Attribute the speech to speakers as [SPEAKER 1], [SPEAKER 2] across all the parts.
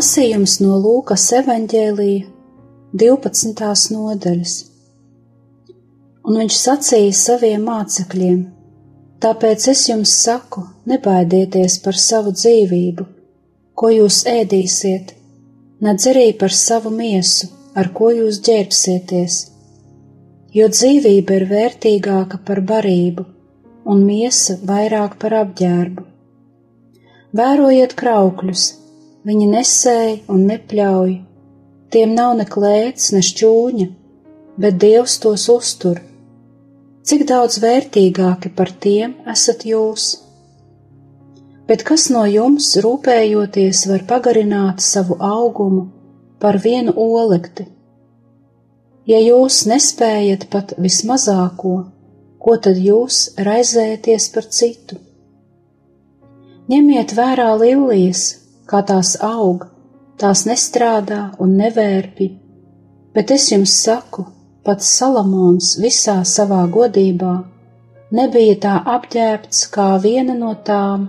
[SPEAKER 1] Lasījums no Lūkas evanģēlīja 12. nodaļas. Un viņš sacīja saviem mācekļiem: Tāpēc es jums saku, nebaidieties par savu dzīvību, ko jūs ēdīsiet, nedz arī par savu miesu, ar ko jūs ģērbsieties, jo dzīvība ir vērtīgāka par barību, un miesa vairāk par apģērbu. Vērojiet kraukļus, Viņi nesēja un nepļauj, tiem nav ne klēts, ne šķūņa, bet Dievs tos uztur. Cik daudz vērtīgāki par tiem esat jūs? Bet kas no jums, rūpējoties, var pagarināt savu augumu par vienu olekti? Ja jūs nespējat pat vismazāko, ko tad jūs raizēties par citu? Ņemiet vērā lilijas, kā tās aug, tās nestrādā un nevērpi, bet es jums saku, pats Salamons visā savā godībā nebija tā apģērbts kā viena no tām.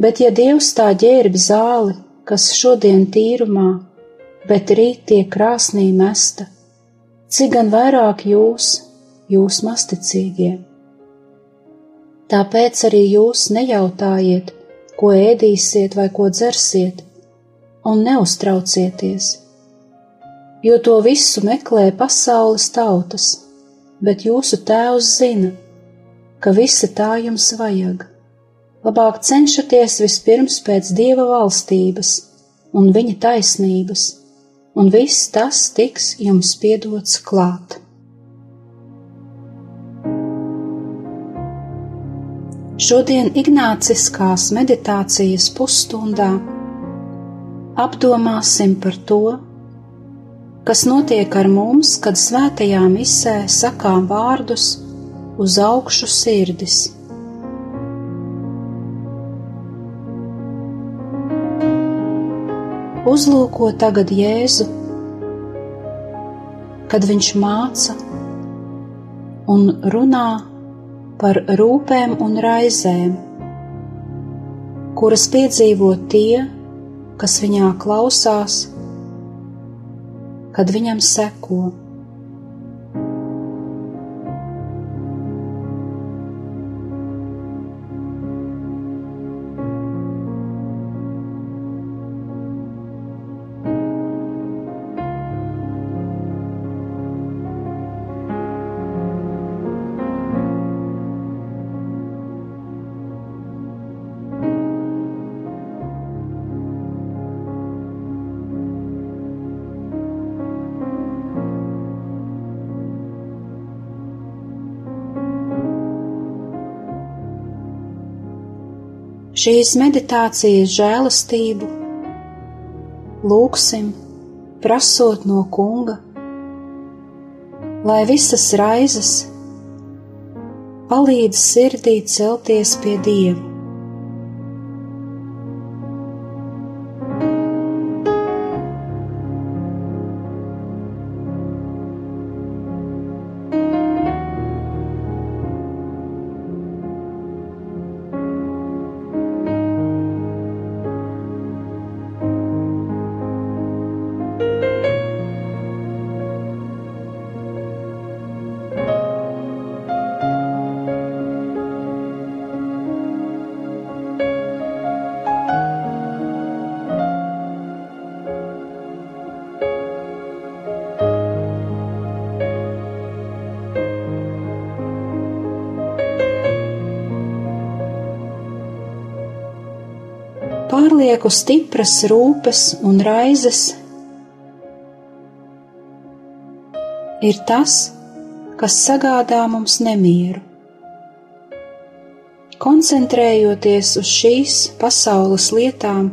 [SPEAKER 1] Bet ja Dievs tā ģērbi zāli, kas šodien tīrumā, bet rīt tiek krāsnī mesta, cik gan vairāk jūs, jūs masticīgie. Tāpēc arī jūs nejautājiet, ko ēdīsiet vai ko dzersiet, un neuztraucieties, jo to visu meklē pasaules tautas, bet jūsu tēvs zina, ka visa tā jums vajag. Labāk cenšaties vispirms pēc dieva valstības un viņa taisnības, un viss tas tiks jums piedots klāt. Šodien Ignāciskās meditācijas pusstundā apdomāsim par to, kas notiek ar mums, kad svētajā misē sakām vārdus uz augšu sirdis. Uzlūko tagad Jēzu, kad viņš māca un runā par rūpēm un raizēm, kuras piedzīvo tie, kas viņā klausās, kad viņam seko. Šīs meditācijas žēlastību, lūksim, prasot no Kunga, lai visas raizes palīdz sirdī celties pie Dieva. Pārlieku stipras rūpes un raizes ir tas, kas sagādā mums nemieru. koncentrējoties uz šīs pasaules lietām,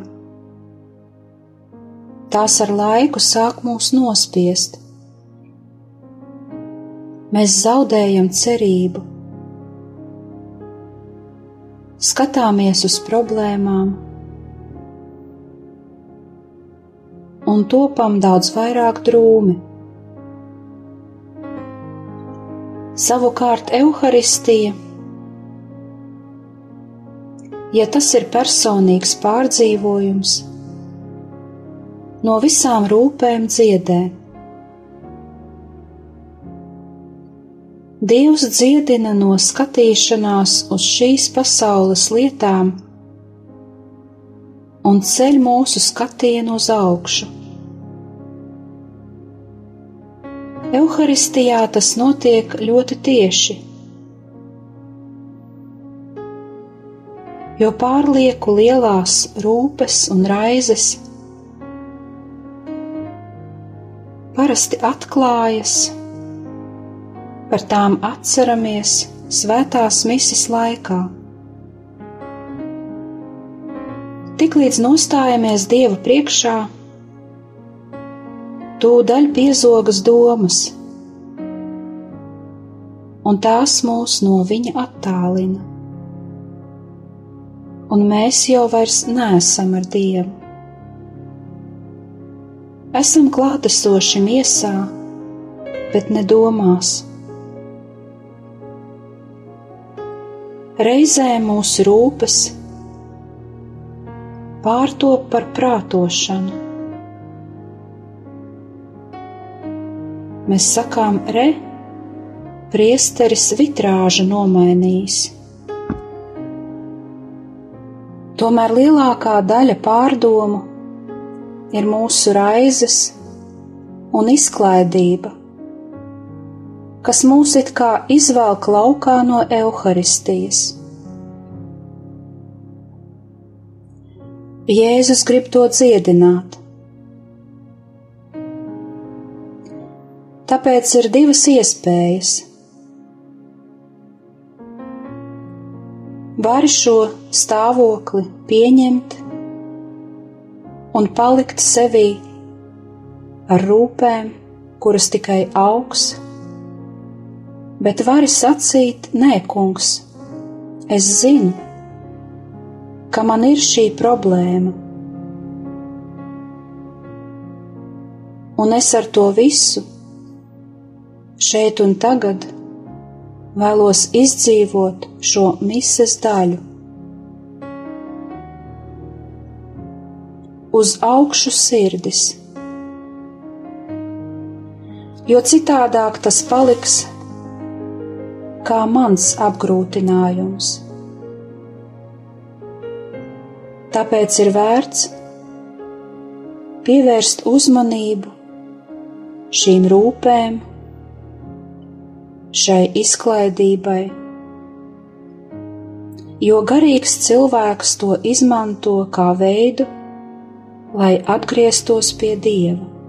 [SPEAKER 1] tās ar laiku sāk mūs nospiest. Mēs zaudējam cerību, skatāmies uz problēmām un topam daudz vairāk drūmi. Savukārt, evaharistija ja tas ir personīgs pārdzīvojums, no visām rūpēm dziedē. Dievs dziedina no skatīšanās uz šīs pasaules lietām un ceļ mūsu skatienu uz augšu. Euharistijā tas notiek ļoti tieši jo pārlieku lielās rūpes un raizes parasti atklājas, par tām atceramies svētās mises laikā. Tiklīdz nostājamies Dieva priekšā, tūdaļ piezogas domas, un tās mūs no viņa attālina un mēs jau vairs neesam ar Dievu. Esam klātesoši miesā, bet ne domās. Reizē mūsu rūpes pārtop par prātošanu. Mēs sakām, re, priesteris vitrāža nomainījis. Tomēr lielākā daļa pārdomu ir mūsu raizes un izklaidība, kas mūs it kā izvelk laukā no evaharistijas. Jēzus grib to dziedināt. Tāpēc ir divas iespējas. Vari šo stāvokli pieņemt un palikt sevī ar rūpēm, kuras tikai augs, bet vari sacīt, nē, kungs, es zinu, ka man ir šī problēma, un es ar to visu šeit un tagad vēlos izdzīvot šo mises daļu. Uz augšu sirdis, jo citādāk tas paliks kā mans apgrūtinājums. Tāpēc ir vērts pievērst uzmanību šīm rūpēm šai izklaidībai, jo garīgs cilvēks to izmanto kā veidu, lai atgrieztos pie Dieva.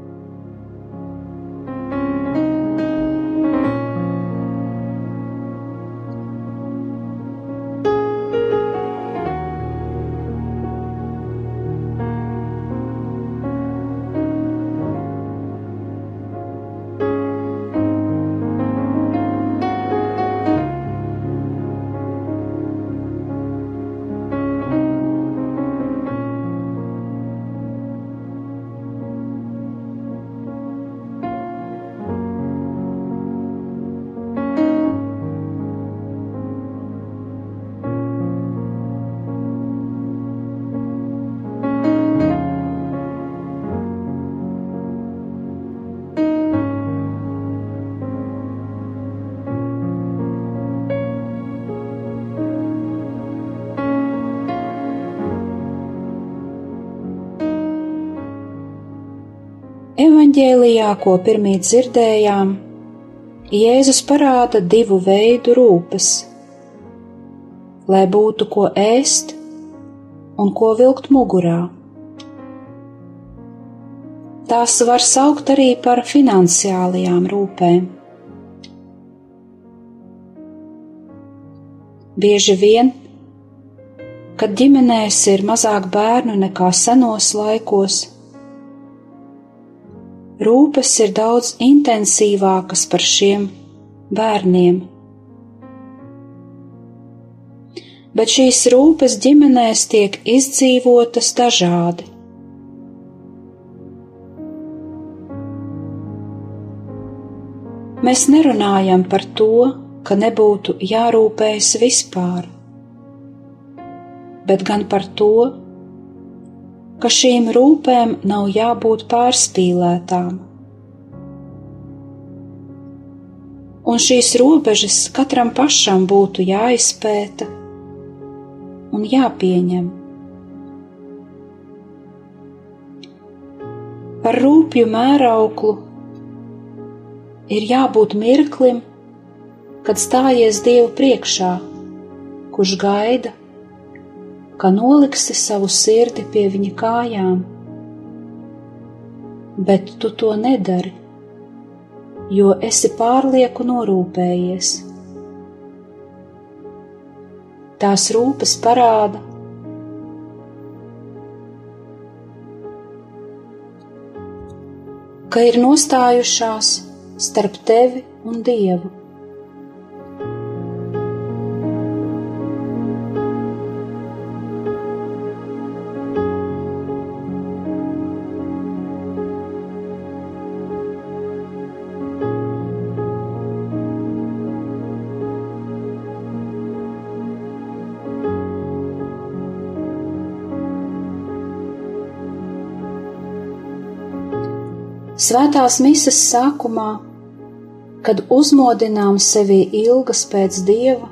[SPEAKER 1] Evanģēlijā, ko pirmīt dzirdējām, Jēzus parāda divu veidu rūpes, lai būtu ko ēst un ko vilkt mugurā. Tās var saukt arī par finansiālajām rūpēm. Bieži vien kad ģimenēs ir mazāk bērnu nekā senos laikos. Rūpes ir daudz intensīvākas par šiem bērniem. Bet šīs rūpes ģimenēs tiek izdzīvotas dažādi. Mēs nerunājam par to, ka nebūtu jārūpējas vispār, bet gan par to, ka šīm rūpēm nav jābūt pārspīlētām. Un šīs robežas katram pašam būtu jāizpēta un jāpieņem. Par rūpju mērauklu ir jābūt mirklim, kad stājies Dievu priekšā, kurš gaida, ka noliksi savu sirdi pie viņa kājām, bet tu to nedari, jo esi pārlieku norūpējies. Tās rūpes parāda, ka ir nostājušās starp tevi un Dievu. Svētās mises sākumā kad uzmodinām sevi ilgas pēc dieva.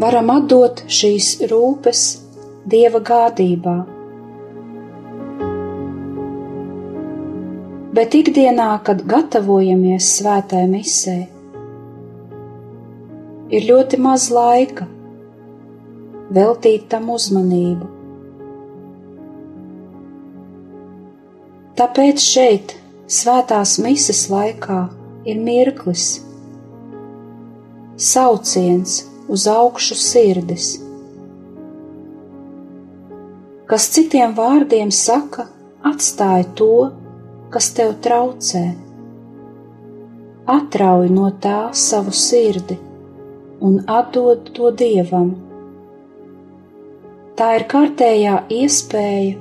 [SPEAKER 1] Varam atdot šīs rūpes dieva gādībā. Bet ikdienā, kad gatavojamies svētai misē, ir ļoti maz laika veltīt tam uzmanību. Tāpēc šeit, svētās mises laikā, ir mirklis, sauciens uz augšu sirdis, kas citiem vārdiem saka, atstāj to, kas tev traucē, atrauj no tā savu sirdi un atdod to dievam. Tā ir kārtējā iespēja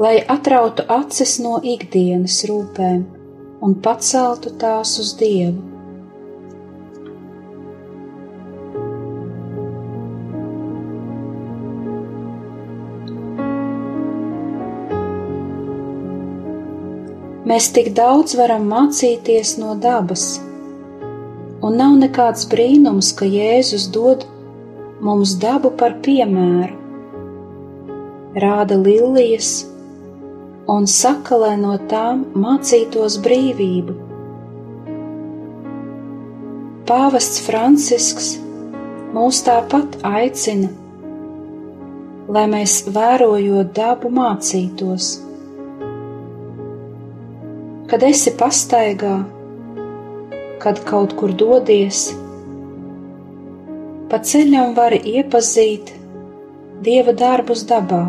[SPEAKER 1] lai atrautu acis no ikdienas rūpēm un paceltu tās uz Dievu. Mēs tik daudz varam mācīties no dabas, un nav nekāds brīnums, ka Jēzus dod mums dabu par piemēru. Rāda lilijas, un saka, lai no tām mācītos brīvību. Pāvests Francisks mūs tāpat aicina, lai mēs vērojot dabu mācītos. Kad esi pastaigā, kad kaut kur dodies, pa ceļam vari iepazīt dieva darbus dabā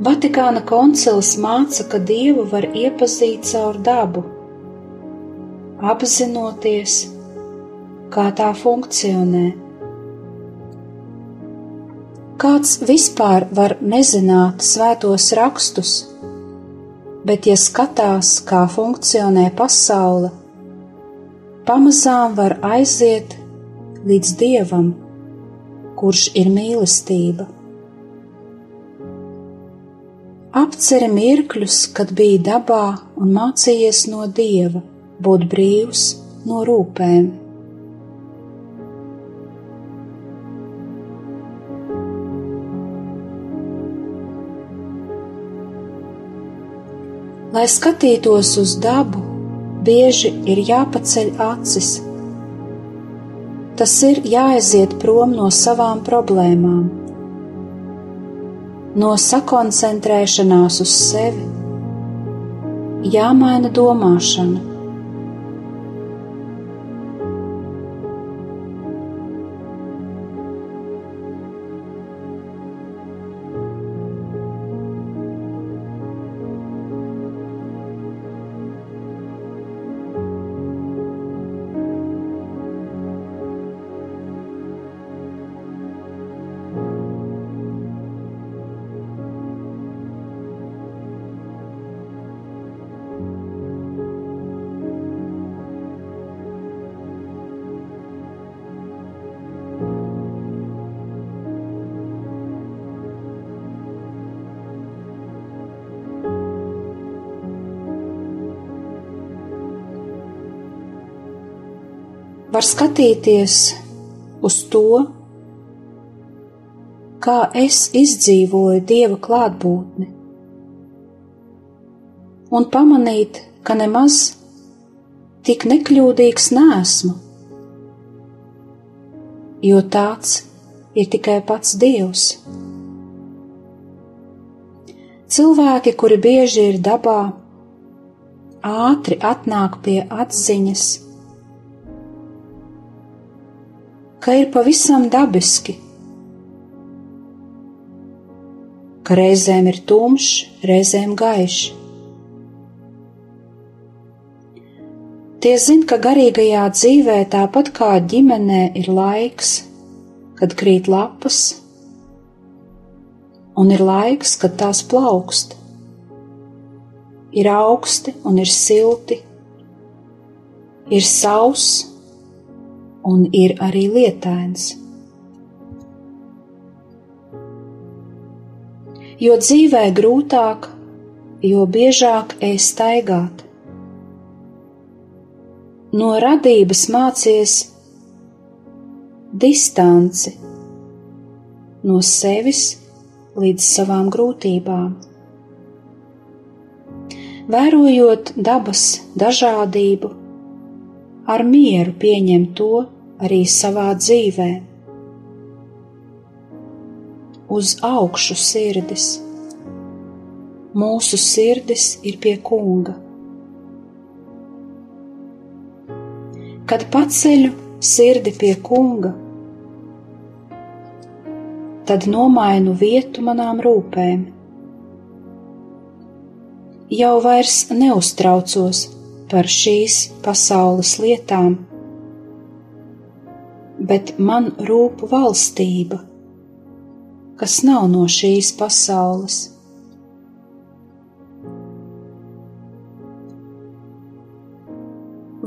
[SPEAKER 1] Vatikāna koncils māca, ka dievu var iepazīt caur dabu, apzinoties, kā tā funkcionē. Kāds vispār var nezināt svētos rakstus, bet, ja skatās, kā funkcionē pasaule, pamazām var aiziet līdz dievam, kurš ir mīlestība. Apceri mirkļus, kad biji dabā un mācījies no dieva, būt brīvs no rūpēm. Lai skatītos uz dabu, bieži ir jāpaceļ acis. Tas ir jāaiziet prom no savām problēmām no sakoncentrēšanās uz sevi jāmaina domāšana. Var skatīties uz to, kā es izdzīvoju Dieva klātbūtni, un pamanīt, ka nemaz tik nekļūdīgs nesmu, jo tāds ir tikai pats Dievs. Cilvēki, kuri bieži ir dabā, ātri atnāk pie atziņas, ka ir pavisam dabiski, ka reizēm ir tumšs, reizēm gaišs. Tie zina, ka garīgajā dzīvē tāpat kā ģimenē ir laiks, kad krīt lapas, un ir laiks, kad tās plaukst. Ir augsti un ir silti, ir sauss un ir arī lietains. Jo dzīvē grūtāk, jo biežāk ej staigāt. No radības mācies distanci no sevis līdz savām grūtībām. Vērojot dabas dažādību, ar mieru pieņem to arī savā dzīvē. Uz augšu sirdis. Mūsu sirdis ir pie kunga. Kad paceļu sirdi pie kunga, tad nomainu vietu manām rūpēm. Jau vairs neuztraucos par šīs pasaules lietām, bet man rūp valstība, kas nav no šīs pasaules.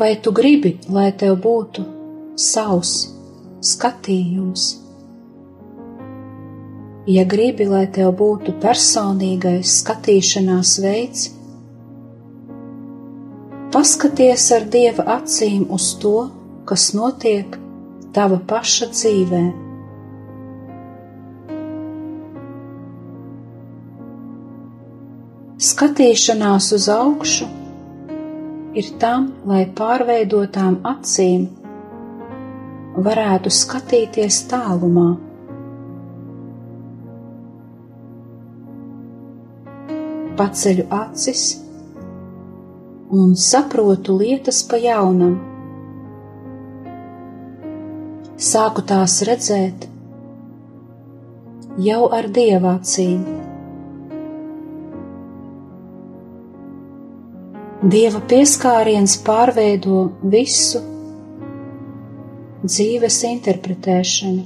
[SPEAKER 1] Vai tu gribi, lai tev būtu savs skatījums? Ja gribi, lai tev būtu personīgais skatīšanās veids, Paskaties ar dieva acīm uz to, kas notiek tava paša dzīvē. Skatīšanās uz augšu ir tam, lai pārveidotām acīm varētu skatīties tālumā. Paceļu acis un saprotu lietas pa jaunam. Sāku tās redzēt jau ar dievācīm. Dieva pieskāriens pārveido visu dzīves interpretēšanu.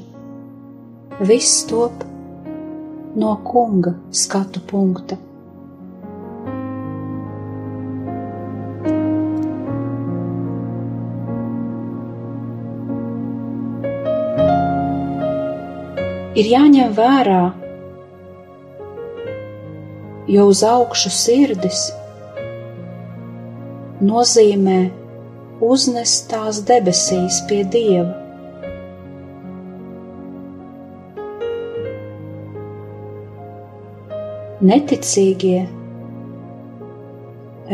[SPEAKER 1] Viss top no kunga skatu punkta. Ir jāņem vērā, jo uz augšu sirdis nozīmē uznest tās debesīs pie Dieva. Neticīgie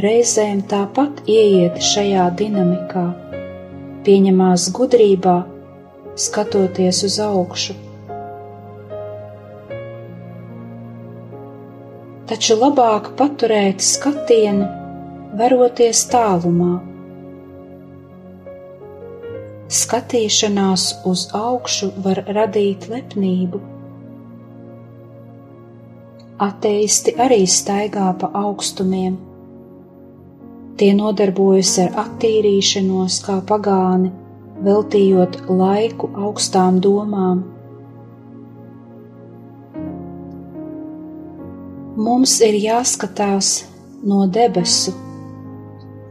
[SPEAKER 1] reizēm tāpat ieiet šajā dinamikā, pieņemās gudrībā, skatoties uz augšu. Taču labāk paturēt skatienu veroties tālumā. Skatīšanās uz augšu var radīt lepnību. Ateisti arī staigā pa augstumiem. Tie nodarbojas ar attīrīšanos kā pagāni, veltījot laiku augstām domām. Mums ir jāskatās no debesu,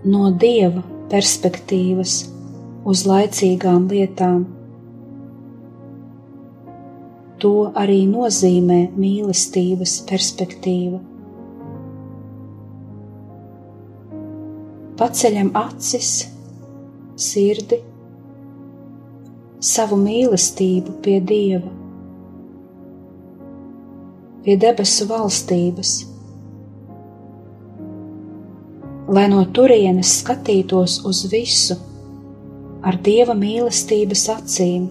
[SPEAKER 1] no dieva perspektīvas uz laicīgām lietām. To arī nozīmē mīlestības perspektīva. Paceļam acis, sirdi, savu mīlestību pie Dieva, pie debesu valstības, lai no turienes skatītos uz visu ar dieva mīlestības acīm,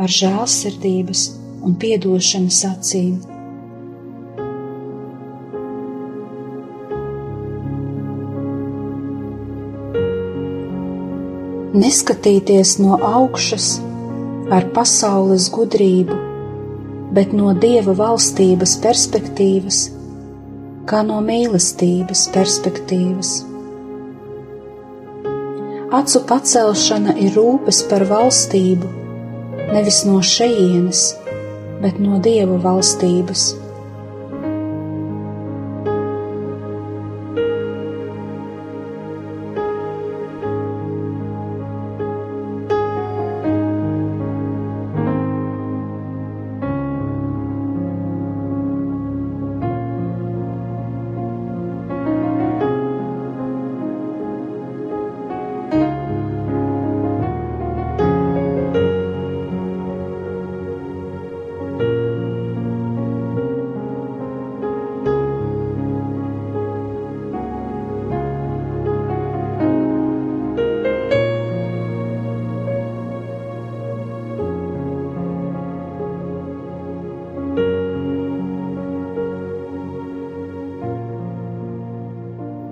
[SPEAKER 1] ar žēlsirdības un piedošanas acīm. Neskatīties no augšas ar pasaules gudrību, bet no dieva valstības perspektīvas, kā no mīlestības perspektīvas. Acu pacelšana ir rūpes par valstību, nevis no šejienes, bet no dieva valstības.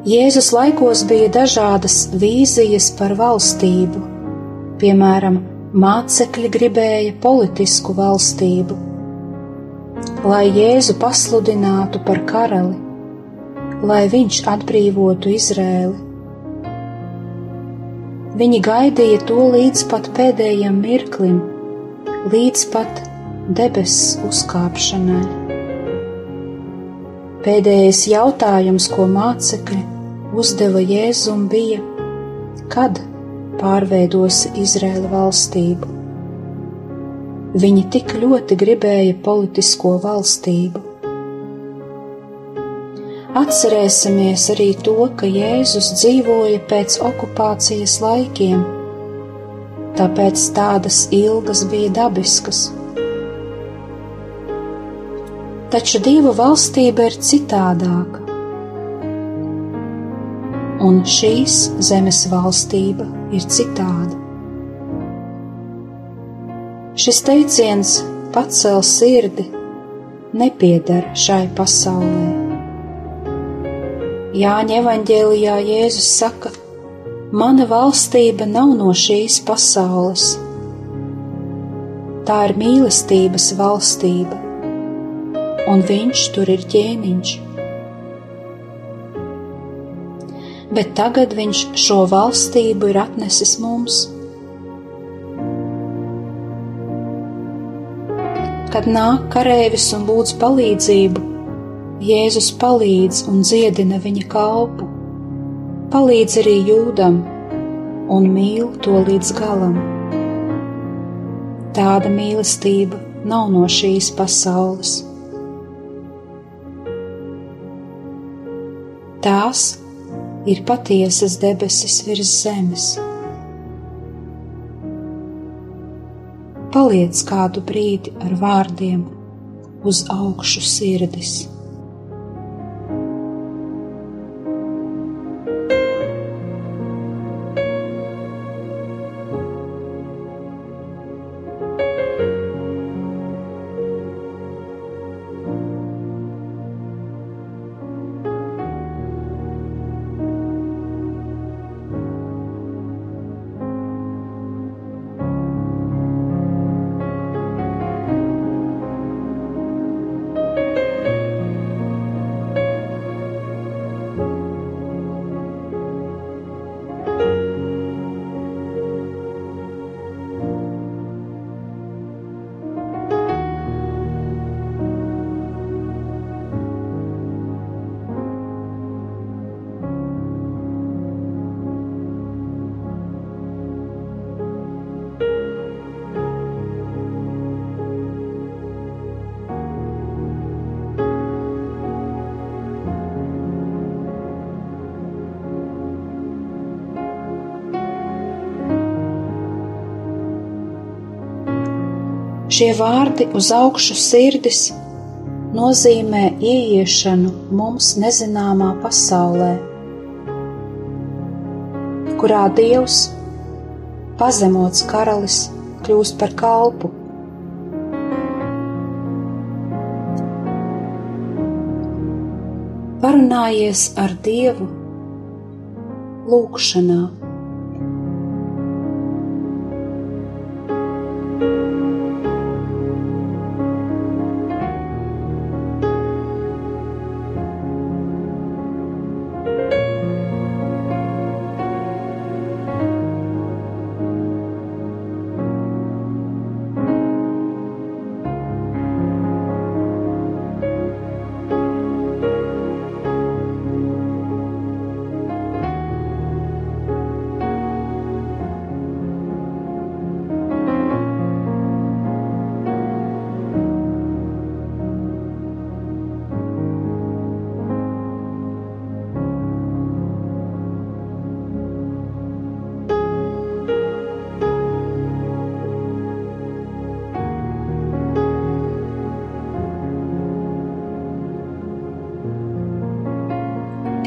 [SPEAKER 1] Jēzus laikos bija dažādas vīzijas par valstību, piemēram, mācekļi gribēja politisku valstību, lai Jēzu pasludinātu par karali, lai viņš atbrīvotu Izrēli. Viņi gaidīja to līdz pat pēdējiem mirklim, līdz pat debesu uzkāpšanai. Pēdējais jautājums, ko mācekļi uzdeva Jēzum bija, kad pārveidosi Izrēla valstību. Viņi tik ļoti gribēja politisko valstību. Atcerēsimies arī to, ka Jēzus dzīvoja pēc okupācijas laikiem, tāpēc tādas ilgas bija dabiskas. Taču divu valstība ir citādāka un šīs zemes valstība ir citāda. Šis teiciens pacel sirdi nepiedara šai pasaulē. Jāņa evaņģēlijā Jēzus saka, mana valstība nav no šīs pasaules. Tā ir mīlestības valstība, un viņš tur ir ķēniņš. Bet tagad viņš šo valstību ir atnesis mums. Kad nāk kareivis un lūdz palīdzību, Jēzus palīdz un dziedina viņa kalpu, palīdz arī jūdam un mīl to līdz galam. Tāda mīlestība nav no šīs pasaules. Tās ir patiesas debesis virs zemes. Paliec kādu brīdi ar vārdiem uz augšu sirdis. Šie vārdi uz augšu sirdis nozīmē ieiešanu mums nezināmā pasaulē, kurā Dievs, pazemots karalis, kļūst par kalpu. Parunājies ar Dievu lūgšanā.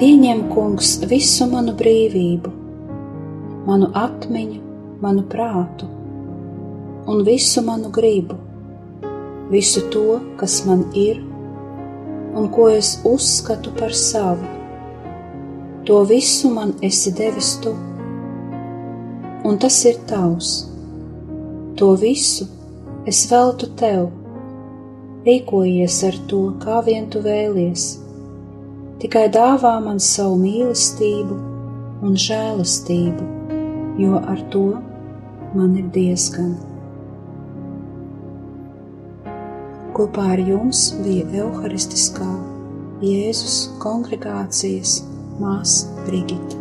[SPEAKER 1] Pieņem, kungs, visu manu brīvību, manu atmiņu, manu prātu un visu manu gribu, visu to, kas man ir un ko es uzskatu par savu. To visu man esi devis tu, un tas ir tavs. To visu es veltu tev, rīkojies ar to, kā vien tu vēlies tikai dāvā man savu mīlestību un žēlastību, jo ar to man ir diezgan. Kopā ar jums bija Euharistiskā Jēzus kongregācijas māsa Brigita.